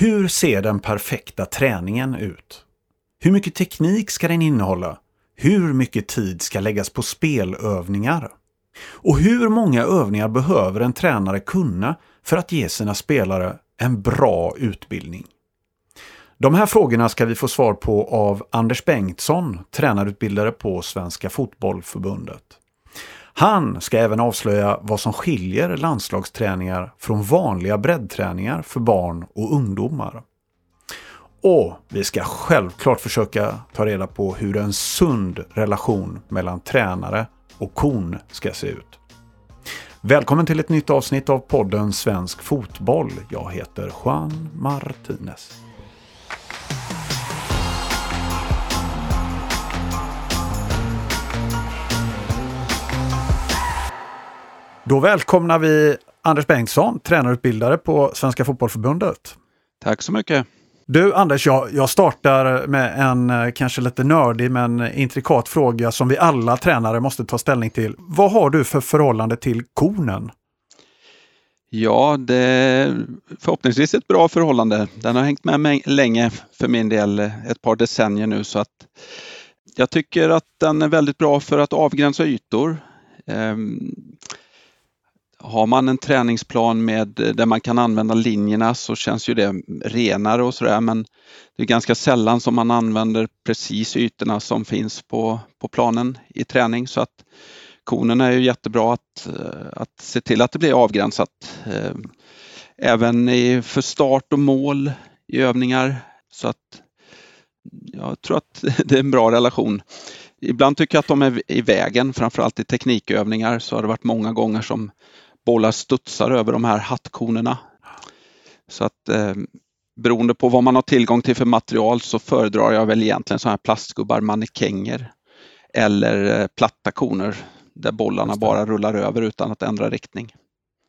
Hur ser den perfekta träningen ut? Hur mycket teknik ska den innehålla? Hur mycket tid ska läggas på spelövningar? Och hur många övningar behöver en tränare kunna för att ge sina spelare en bra utbildning? De här frågorna ska vi få svar på av Anders Bengtsson, tränarutbildare på Svenska Fotbollförbundet. Han ska även avslöja vad som skiljer landslagsträningar från vanliga breddträningar för barn och ungdomar. Och vi ska självklart försöka ta reda på hur en sund relation mellan tränare och kon ska se ut. Välkommen till ett nytt avsnitt av podden Svensk Fotboll. Jag heter Juan Martinez. Då välkomnar vi Anders Bengtsson, tränarutbildare på Svenska Fotbollförbundet. Tack så mycket. Du Anders, jag, jag startar med en eh, kanske lite nördig men intrikat fråga som vi alla tränare måste ta ställning till. Vad har du för förhållande till konen? Ja, det är förhoppningsvis ett bra förhållande. Den har hängt med mig länge för min del, ett par decennier nu så att jag tycker att den är väldigt bra för att avgränsa ytor. Har man en träningsplan med, eh, där man kan använda linjerna så känns ju det renare och sådär men det är ganska sällan som man använder precis ytorna som finns på, på planen i träning så att konen är ju jättebra att, eh, att se till att det blir avgränsat. Eh, även i, för start och mål i övningar så att jag tror att det är en bra relation. Ibland tycker jag att de är i vägen, framförallt i teknikövningar så har det varit många gånger som bollar studsar över de här hattkonerna. Så att eh, beroende på vad man har tillgång till för material så föredrar jag väl egentligen sådana här plastgubbar, mannekänger eller eh, platta koner där bollarna bara rullar över utan att ändra riktning.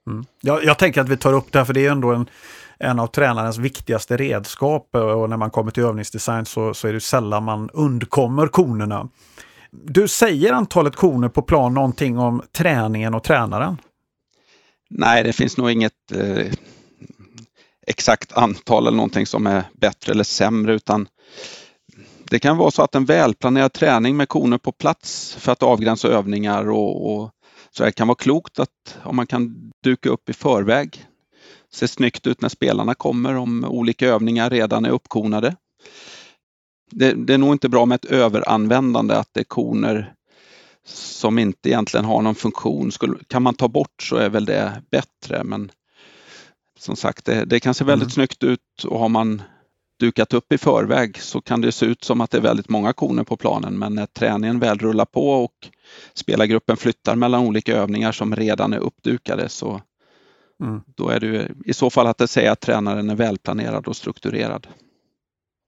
Mm. Jag, jag, tänker att vi tar upp det här för det är ändå en, en av tränarens viktigaste redskap och när man kommer till övningsdesign så, så är det sällan man undkommer konerna. Du säger antalet koner på plan någonting om träningen och tränaren? Nej, det finns nog inget eh, exakt antal eller någonting som är bättre eller sämre utan det kan vara så att en välplanerad träning med koner på plats för att avgränsa övningar och, och så det kan vara klokt att om man kan duka upp i förväg. Se snyggt ut när spelarna kommer om olika övningar redan är uppkonade. Det, det är nog inte bra med ett överanvändande att det är koner som inte egentligen har någon funktion. Skulle, kan man ta bort så är väl det bättre men som sagt det, det kan se väldigt mm. snyggt ut och har man dukat upp i förväg så kan det se ut som att det är väldigt många koner på planen men när träningen väl rullar på och spelargruppen flyttar mellan olika övningar som redan är uppdukade så mm. då är det i så fall att det säger att tränaren är välplanerad och strukturerad.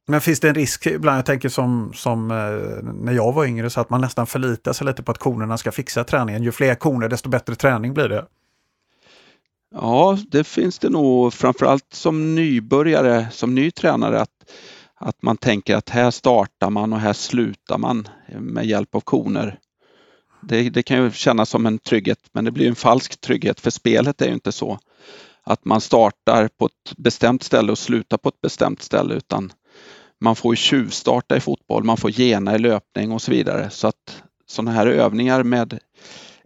Men finns det en risk ibland, jag tänker som, som eh, när jag var yngre, så att man nästan förlitar sig lite på att konerna ska fixa träningen. Ju fler koner desto bättre träning blir det. Ja, det finns det nog framförallt som nybörjare, som ny tränare att, att man tänker att här startar man och här slutar man med hjälp av koner. Det, det kan ju kännas som en trygghet men det blir en falsk trygghet för spelet är ju inte så att man startar på ett bestämt ställe och slutar på ett bestämt ställe utan man får tjuvstarta i fotboll, man får gena i löpning och så vidare. Så att sådana här övningar med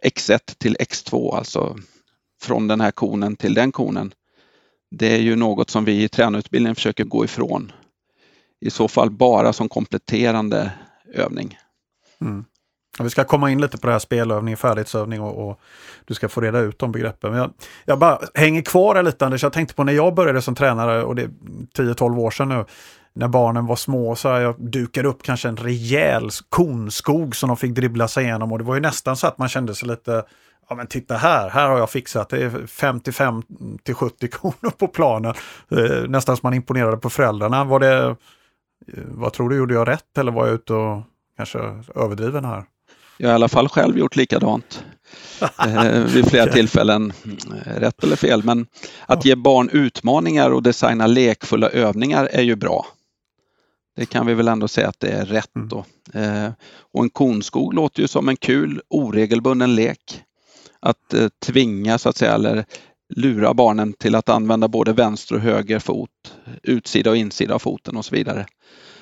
X1 till X2, alltså från den här konen till den konen, det är ju något som vi i tränarutbildningen försöker gå ifrån. I så fall bara som kompletterande övning. Mm. Vi ska komma in lite på det här spelövning, färdighetsövning och, och du ska få reda ut de begreppen. Men jag, jag bara hänger kvar lite Anders. Jag tänkte på när jag började som tränare och det är 10-12 år sedan nu när barnen var små så jag dukade upp kanske en rejäl konskog som de fick dribbla sig igenom och det var ju nästan så att man kände sig lite Ja men titta här, här har jag fixat. Det är 55 till 70 konor på planen. Eh, nästan som man imponerade på föräldrarna. Var det, eh, vad tror du, gjorde jag rätt eller var jag ute och kanske överdriven här? Jag har i alla fall själv gjort likadant eh, vid flera tillfällen. Rätt eller fel, men att ge barn utmaningar och designa lekfulla övningar är ju bra. Det kan vi väl ändå säga att det är rätt mm. då. Eh, och en konskog låter ju som en kul oregelbunden lek. Att eh, tvinga så att säga eller lura barnen till att använda både vänster och höger fot, utsida och insida av foten och så vidare.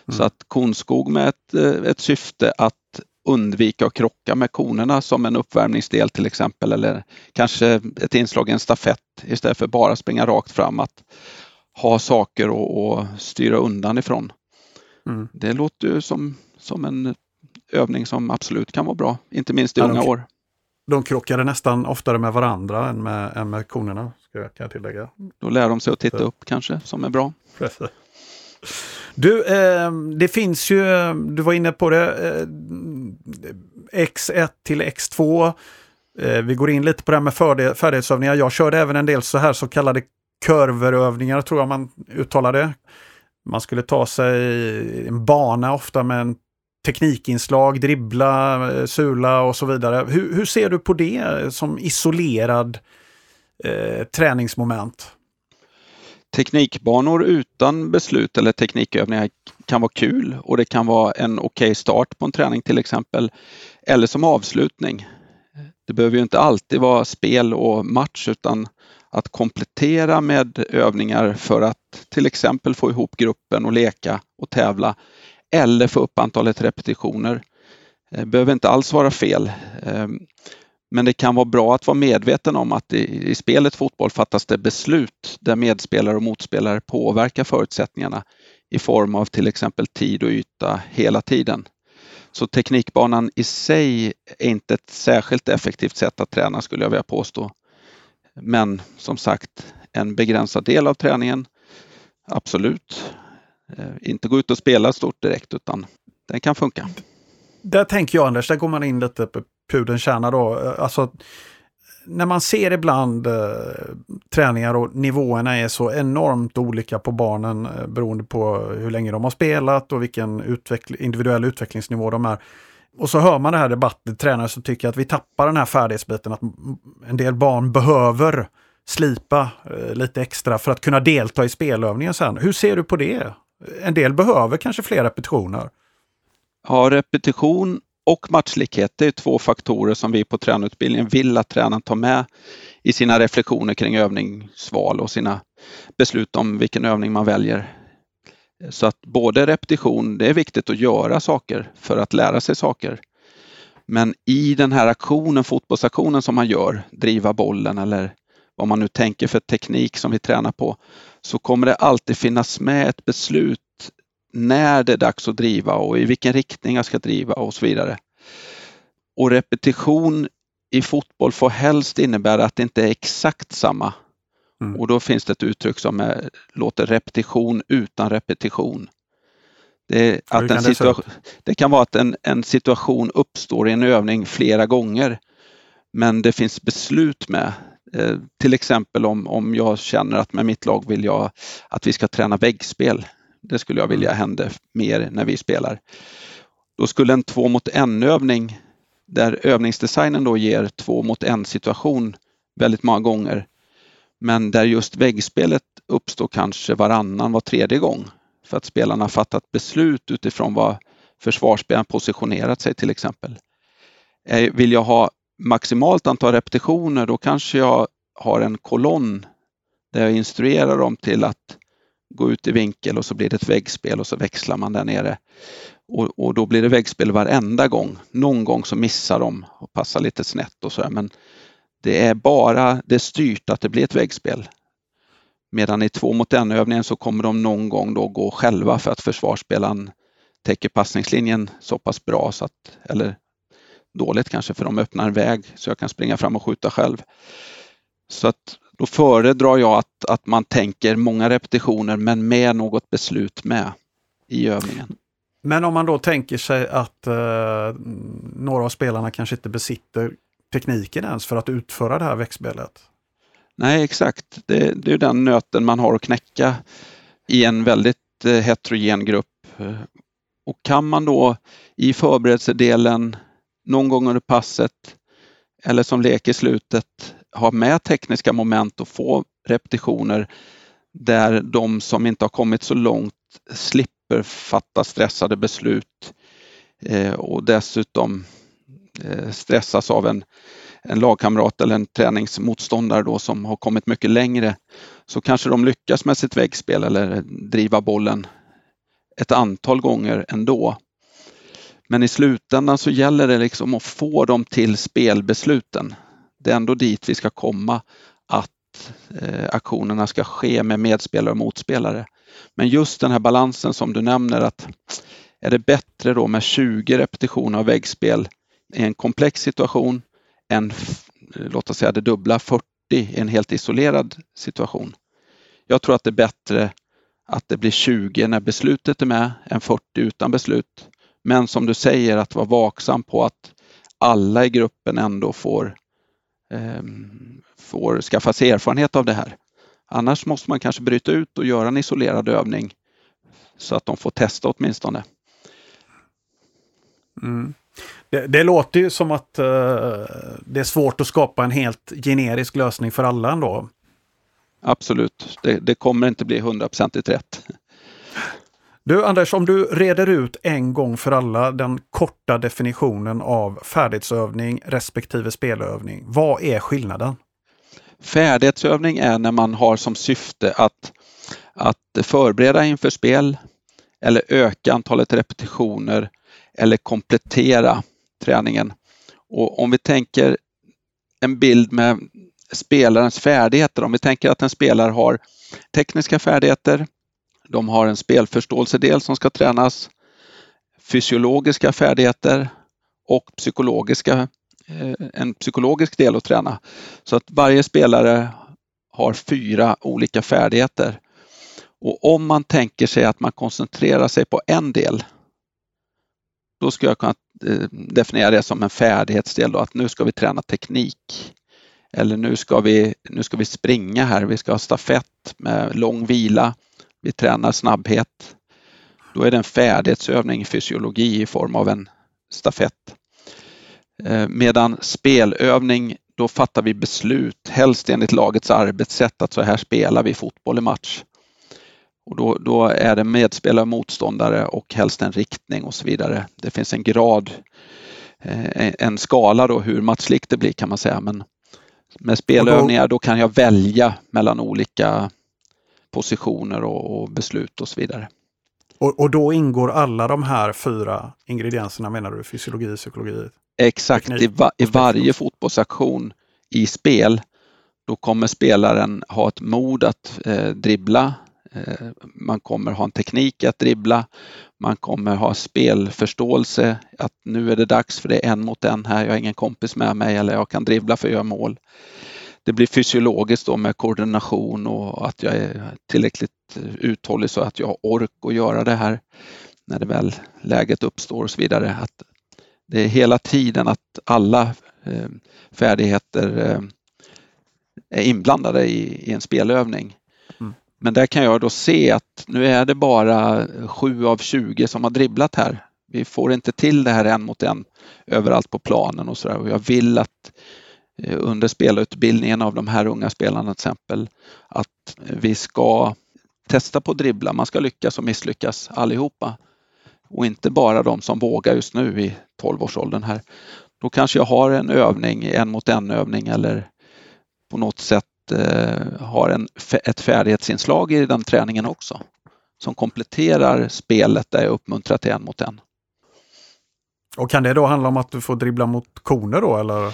Mm. Så att konskog med ett, eh, ett syfte att undvika att krocka med konerna som en uppvärmningsdel till exempel eller kanske ett inslag i en stafett istället för bara springa rakt fram. Att ha saker att styra undan ifrån. Mm. Det låter ju som, som en övning som absolut kan vara bra, inte minst i ja, unga de, år. De krockade nästan oftare med varandra än med, än med konerna, ska jag, kan jag tillägga. Då lär de sig att titta upp kanske, som är bra. Precis. Du, eh, det finns ju, du var inne på det, eh, X1 till X2. Eh, vi går in lite på det här med färdighetsövningar. Jag körde även en del så här så kallade kurverövningar, tror jag man uttalar det. Man skulle ta sig en bana ofta med en teknikinslag, dribbla, eh, sula och så vidare. Hur, hur ser du på det som isolerad eh, träningsmoment? Teknikbanor utan beslut eller teknikövningar kan vara kul och det kan vara en okej okay start på en träning till exempel. Eller som avslutning. Det behöver ju inte alltid vara spel och match utan att komplettera med övningar för att till exempel få ihop gruppen och leka och tävla eller få upp antalet repetitioner. Det behöver inte alls vara fel. Eh, men det kan vara bra att vara medveten om att i, i spelet fotboll fattas det beslut där medspelare och motspelare påverkar förutsättningarna i form av till exempel tid och yta hela tiden. Så teknikbanan i sig är inte ett särskilt effektivt sätt att träna skulle jag vilja påstå. Men som sagt, en begränsad del av träningen, absolut. Eh, inte gå ut och spela stort direkt utan den kan funka. Där tänker jag Anders, där går man in lite på pudelns kärna då. Eh, alltså, när man ser ibland eh, träningar och nivåerna är så enormt olika på barnen eh, beroende på hur länge de har spelat och vilken utveckl individuell utvecklingsnivå de är. Och så hör man det här debatten, tränare som tycker att vi tappar den här färdighetsbiten, att en del barn behöver slipa eh, lite extra för att kunna delta i spelövningen sen. Hur ser du på det? En del behöver kanske fler repetitioner. Ja, repetition och matchlikhet det är två faktorer som vi på tränarutbildningen vill att tränaren tar med i sina reflektioner kring övningsval och sina beslut om vilken övning man väljer. Så att både repetition, det är viktigt att göra saker för att lära sig saker. Men i den här aktionen, fotbollsaktionen som man gör, driva bollen eller vad man nu tänker för teknik som vi tränar på, så kommer det alltid finnas med ett beslut när det är dags att driva och i vilken riktning jag ska driva och så vidare. Och repetition i fotboll får helst innebära att det inte är exakt samma. Mm. Och då finns det ett uttryck som är, låter repetition utan repetition. Det, att en situation, det kan vara att en, en situation uppstår i en övning flera gånger men det finns beslut med. Eh, till exempel om, om jag känner att med mitt lag vill jag att vi ska träna väggspel. Det skulle jag vilja mm. hände mer när vi spelar. Då skulle en två mot en övning där övningsdesignen då ger två mot en situation väldigt många gånger. Men där just väggspelet uppstår kanske varannan, var tredje gång. För att spelarna fattat beslut utifrån vad försvarsspelaren positionerat sig till exempel. Eh, vill jag ha maximalt antal repetitioner då kanske jag har en kolonn där jag instruerar dem till att gå ut i vinkel och så blir det ett väggspel och så växlar man där nere. Och, och då blir det väggspel varenda gång. Någon gång så missar de och passar lite snett och så men det är bara det styrt att det blir ett väggspel. Medan i två mot en övningen så kommer de någon gång då gå själva för att försvarsspelaren täcker passningslinjen så pass bra så att, eller dåligt kanske för de öppnar en väg så jag kan springa fram och skjuta själv. Så att då föredrar jag att, att man tänker många repetitioner men med något beslut med i övningen. Men om man då tänker sig att eh, några av spelarna kanske inte besitter tekniken ens för att utföra det här växtspelet? Nej, exakt. Det, det är den nöten man har att knäcka i en väldigt eh, heterogen grupp. Eh, och kan man då i förberedelsedelen någon gång under passet eller som lek i slutet ha med tekniska moment och få repetitioner där de som inte har kommit så långt slipper fatta stressade beslut eh, och dessutom Eh, stressas av en, en lagkamrat eller en träningsmotståndare då som har kommit mycket längre så kanske de lyckas med sitt väggspel eller driva bollen ett antal gånger ändå. Men i slutändan så gäller det liksom att få dem till spelbesluten. Det är ändå dit vi ska komma, att eh, aktionerna ska ske med medspelare och motspelare. Men just den här balansen som du nämner att är det bättre då med 20 repetitioner av väggspel i en komplex situation än eh, låt oss säga det dubbla 40 i en helt isolerad situation. Jag tror att det är bättre att det blir 20 när beslutet är med än 40 utan beslut. Men som du säger att vara vaksam på att alla i gruppen ändå får, eh, får skaffa sig erfarenhet av det här. Annars måste man kanske bryta ut och göra en isolerad övning så att de får testa åtminstone. Mm. Det, det, låter ju som att uh, det är svårt att skapa en helt generisk lösning för alla ändå. Absolut, det, det kommer inte bli hundraprocentigt rätt. Du Anders, om du reder ut en gång för alla den korta definitionen av färdighetsövning respektive spelövning. Vad är skillnaden? Färdighetsövning är när man har som syfte att, att förbereda inför spel eller öka antalet repetitioner eller komplettera träningen. Och om vi tänker en bild med spelarens färdigheter, om vi tänker att en spelare har tekniska färdigheter, de har en spelförståelsedel som ska tränas, fysiologiska färdigheter och psykologiska, eh, en psykologisk del att träna. Så att varje spelare har fyra olika färdigheter. Och om man tänker sig att man koncentrerar sig på en del, då ska jag kunna eh, definiera det som en färdighetsdel, då, att nu ska vi träna teknik. Eller nu ska, vi, nu ska vi springa här, vi ska ha stafett med lång vila vi tränar snabbhet. Då är det en färdighetsövning i fysiologi i form av en stafett. Eh, medan spelövning, då fattar vi beslut, helst enligt lagets arbetssätt att så här spelar vi fotboll i match. Och då, då är det medspelare motståndare och helst en riktning och så vidare. Det finns en grad, eh, en skala då hur matchlikt det blir kan man säga. Men med spelövningar då kan jag välja mellan olika positioner och, och beslut och så vidare. Och, och, då ingår alla de här fyra ingredienserna menar du? Fysiologi, psykologi? Exakt, i, va, i varje fotbollsaktion i spel då kommer spelaren ha ett mod att eh, dribbla. Eh, man kommer ha en teknik att dribbla. Man kommer ha spelförståelse att nu är det dags för det är en mot en här. Jag har ingen kompis med mig eller jag kan dribbla för att göra mål det blir fysiologiskt då med koordination och att jag är tillräckligt uthållig så att jag har ork att göra det här när det väl läget uppstår och så vidare. Att det är hela tiden att alla eh, färdigheter eh, är inblandade i, en spelövning. Men där kan jag då se att nu är det bara 7 av 20 som har dribblat här. Vi får inte till det här en mot en överallt på planen och så där. Och jag vill att eh, under spelarutbildningen av de här unga spelarna till exempel att vi ska testa på att dribbla. Man ska lyckas och misslyckas allihopa och inte bara de som vågar just nu i 12-årsåldern här. Då kanske jag har en övning, en mot en övning eller på något sätt har en, ett färdighetsinslag i den träningen också som kompletterar spelet där jag uppmuntrar till en mot en. Och kan det då handla om att du får dribbla mot koner då eller?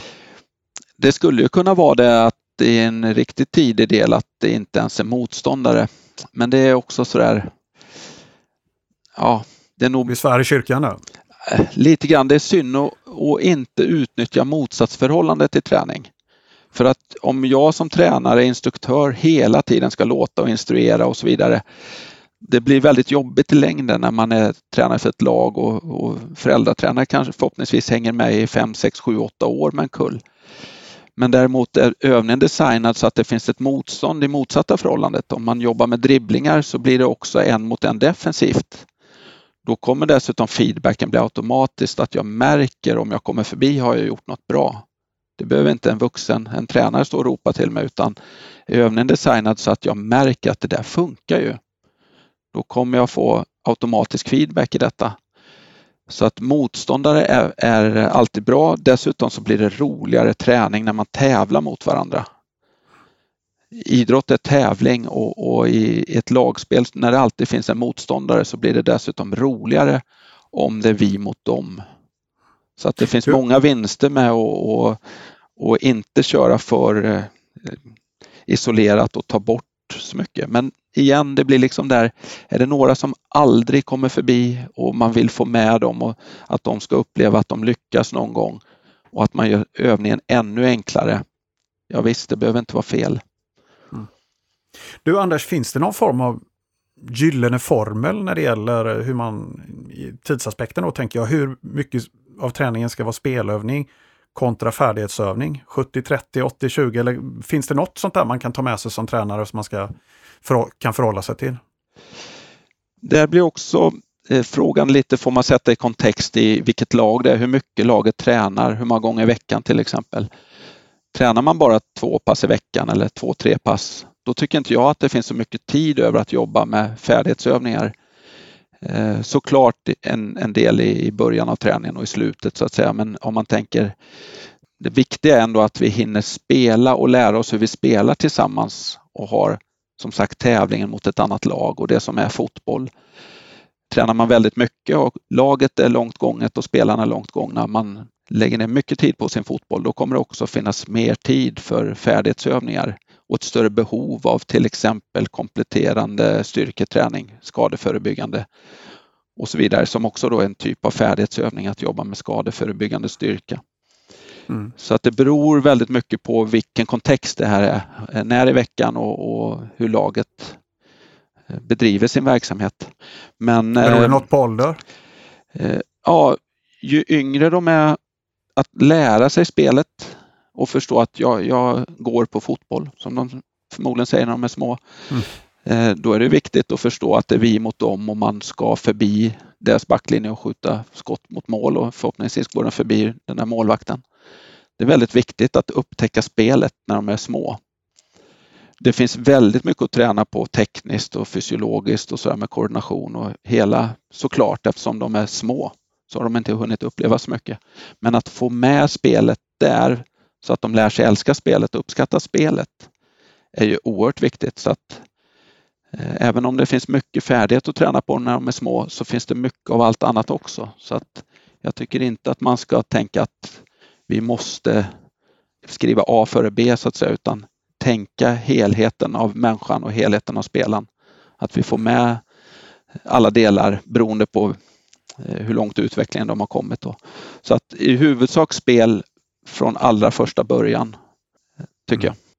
det skulle ju kunna vara det att i en riktigt tidig del att det inte ens är motståndare. Men det är också sådär, ja, det är nog... Vi svär i kyrkan där. Eh, lite grann, det är synd att, att inte utnyttja motsatsförhållandet i träning. För att om jag som tränare, instruktör hela tiden ska låta och instruera och så vidare. Det blir väldigt jobbigt i längden när man är tränare för ett lag och, och föräldratränare kanske förhoppningsvis hänger med i 5, 6, 7, 8 år med en kull. Men däremot är övningen designad så att det finns ett motstånd i motsatta förhållandet. Om man jobbar med dribblingar så blir det också en mot en defensivt. Då kommer dessutom feedbacken bli automatiskt att jag märker om jag kommer förbi har jag gjort något bra. Det behöver inte en vuxen, en tränare stå och ropa till mig utan är övningen designad så att jag märker att det där funkar ju. Då kommer jag få automatisk feedback i detta. Så att motståndare är, är, alltid bra. Dessutom så blir det roligare träning när man tävlar mot varandra. Idrott är tävling och, och i ett lagspel när det alltid finns en motståndare så blir det dessutom roligare om det är vi mot dem. Så att det finns många vinster med att och inte köra för eh, isolerat och ta bort så mycket. Men igen, det blir liksom där, är det några som aldrig kommer förbi och man vill få med dem och att de ska uppleva att de lyckas någon gång och att man gör övningen ännu enklare. Ja visst, det behöver inte vara fel. Mm. Du Anders, finns det någon form av gyllene formel när det gäller hur man, tidsaspekten då tänker jag, hur mycket av träningen ska vara spelövning kontra färdighetsövning? 70-30, 80-20 eller finns det något sånt där man kan ta med sig som tränare som man ska, för, kan förhålla sig till? Där blir också eh, frågan lite, får man sätta i kontext i vilket lag det är, hur mycket laget tränar, hur många gånger i veckan till exempel. Tränar man bara två pass i veckan eller två, tre pass, då tycker inte jag att det finns så mycket tid över att jobba med färdighetsövningar. Eh, såklart en, en del i början av träningen och i slutet så att säga, men om man tänker det viktiga är ändå att vi hinner spela och lära oss hur vi spelar tillsammans och har som sagt tävlingen mot ett annat lag och det som är fotboll. Tränar man väldigt mycket och laget är långt gånget och spelarna är långt gångna, man lägger ner mycket tid på sin fotboll, då kommer det också finnas mer tid för färdighetsövningar och ett större behov av till exempel kompletterande styrketräning, skadeförebyggande och så vidare som också då är en typ av färdighetsövning att jobba med skadeförebyggande styrka. Mm. Så att det beror väldigt mycket på vilken kontext det här är, när i veckan och, och hur laget eh, bedriver sin verksamhet. Men, beror det eh, något på ålder? Eh, ja, ju yngre de är att lära sig spelet och förstå att jag, jag går på fotboll, som de förmodligen säger när de är små. Mm. Eh, då är det viktigt att förstå att det är vi mot dem och man ska förbi deras backlinje och skjuta skott mot mål och förhoppningsvis går den förbi den där målvakten. Det är väldigt viktigt att upptäcka spelet när de är små. Det finns väldigt mycket att träna på tekniskt och fysiologiskt och så med koordination och hela såklart eftersom de är små så har de inte hunnit uppleva så mycket. Men att få med spelet där så att de lär sig älska spelet och uppskatta spelet är ju oerhört viktigt. Så att eh, Även om det finns mycket färdighet att träna på när de är små så finns det mycket av allt annat också. Så att jag tycker inte att man ska tänka att vi måste skriva A före B så att säga utan tänka helheten av människan och helheten av spelaren. Att vi får med alla delar beroende på eh, hur långt utvecklingen de har kommit. Då. Så att i huvudsak spel från allra första början, tycker mm. jag.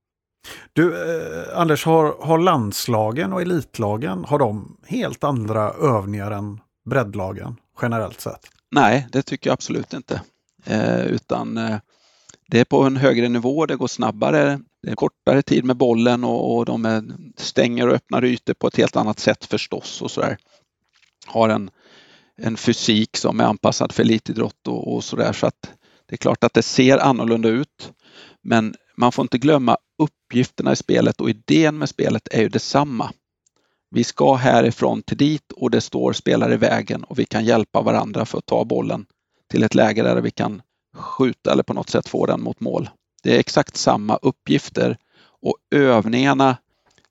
Du, eh, Anders, har, har landslagen och elitlagen, har de helt andra övningar än breddlagen generellt sett? Nej, det tycker jag absolut inte. Eh, utan eh, det är på en högre nivå, det går snabbare, det är kortare tid med bollen och, och de är, stänger och öppnar ytor på ett helt annat sätt förstås och sådär. Har en, en fysik som är anpassad för elitidrott och, och sådär så att det är klart att det ser annorlunda ut, men man får inte glömma uppgifterna i spelet och idén med spelet är ju detsamma. Vi ska härifrån till dit och det står spelare i vägen och vi kan hjälpa varandra för att ta bollen till ett läge där vi kan skjuta eller på något sätt få den mot mål. Det är exakt samma uppgifter och övningarna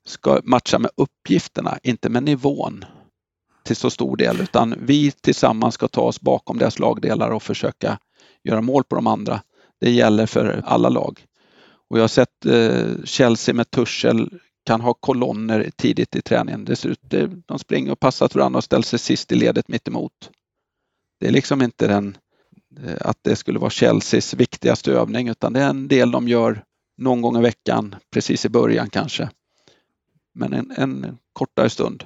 ska matcha med uppgifterna, inte med nivån till så stor del, utan vi tillsammans ska ta oss bakom deras lagdelar och försöka göra mål på de andra. Det gäller för alla lag. Och jag har sett eh, Chelsea med Tuchel kan ha kolonner tidigt i träningen. Det ser ut, de springer och passar till varandra och ställer sig sist i ledet mitt emot. Det är liksom inte den, eh, att det skulle vara Chelseas viktigaste övning utan det är en del de gör någon gång i veckan, precis i början kanske. Men en, en kortare stund.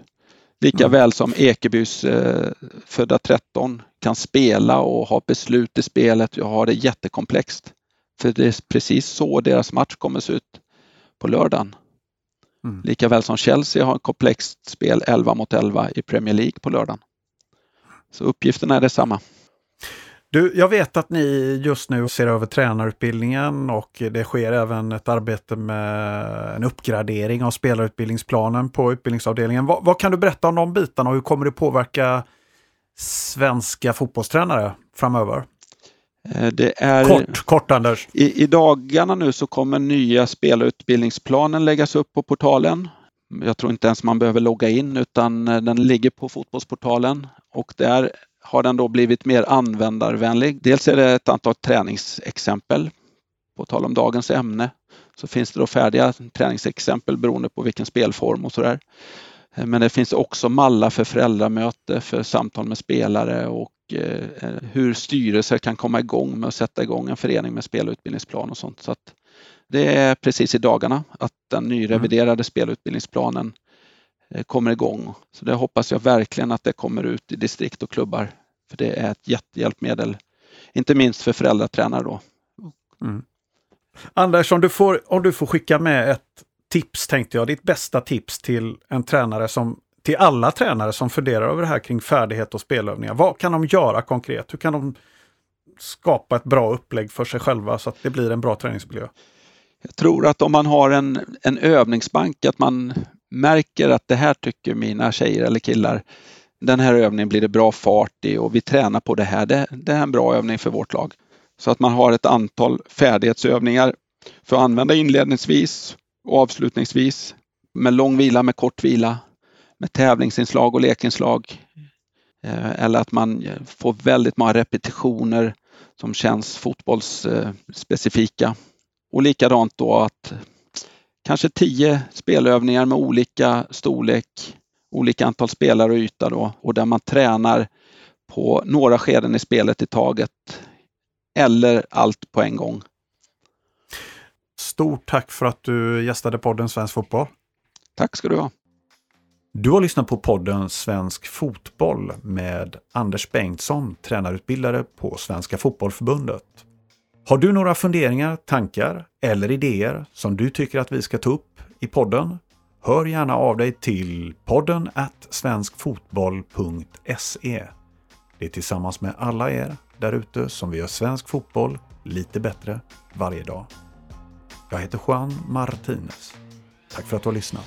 Lika mm. väl som Ekebys eh, födda 13 kan spela och ha beslut i spelet och ha det jättekomplext. För det är precis så deras match kommer se ut på lördagen. Mm. Lika väl som Chelsea har ett komplext spel 11 mot 11 i Premier League på lördagen. Så uppgifterna är detsamma. Du, jag vet att ni just nu ser över tränarutbildningen och det sker även ett arbete med en uppgradering av spelarutbildningsplanen på utbildningsavdelningen. Vad, vad kan du berätta om de bitarna och hur kommer det påverka svenska fotbollstränare framöver? Eh, det är, kort, kort Anders. I, I dagarna nu så kommer nya spelarutbildningsplanen läggas upp på portalen. Jag tror inte ens man behöver logga in utan eh, den ligger på fotbollsportalen och där har den då blivit mer användarvänlig. Dels är det ett antal träningsexempel. På tal om dagens ämne så finns det då färdiga träningsexempel beroende på vilken spelform och sådär. Eh, men det finns också mallar för föräldramöte, för samtal med spelare och eh, hur styrelser kan komma igång med att sätta igång en förening med spelutbildningsplan och sånt. Så att det är precis i dagarna att den nyreviderade mm. spelutbildningsplanen eh, kommer igång. Så det hoppas jag verkligen att det kommer ut i distrikt och klubbar. För det är ett jättehjälpmedel, inte minst för föräldratränare då. Mm. Anders, om du, får, om du får skicka med ett tips tänkte jag, ditt bästa tips till en tränare som till alla tränare som funderar över det här kring färdighet och spelövningar. Vad kan de göra konkret? Hur kan de skapa ett bra upplägg för sig själva så att det blir en bra träningsmiljö? Jag tror att om man har en, en övningsbank, att man märker att det här tycker mina tjejer eller killar, den här övningen blir det bra fart i och vi tränar på det här. Det, det är en bra övning för vårt lag. Så att man har ett antal färdighetsövningar för att använda inledningsvis och avslutningsvis med lång vila, med kort vila, med tävlingsinslag och lekinslag. Eh, eller att man får väldigt många repetitioner som känns fotbollsspecifika. Och likadant då att kanske tio spelövningar med olika storlek, olika antal spelare och yta då och där man tränar på några skeden i spelet i taget eller allt på en gång. Stort tack för att du gästade podden Svensk Fotboll. Tack ska du ha. Du har lyssnat på podden Svensk Fotboll med Anders Bengtsson, tränarutbildare på Svenska Fotbollförbundet. Har du några funderingar, tankar eller idéer som du tycker att vi ska ta upp i podden? Hör gärna av dig till podden at svenskfotboll.se. Det är tillsammans med alla er där ute som vi gör svensk fotboll lite bättre varje dag. Jag heter Juan Martinez. Tack för att du har lyssnat.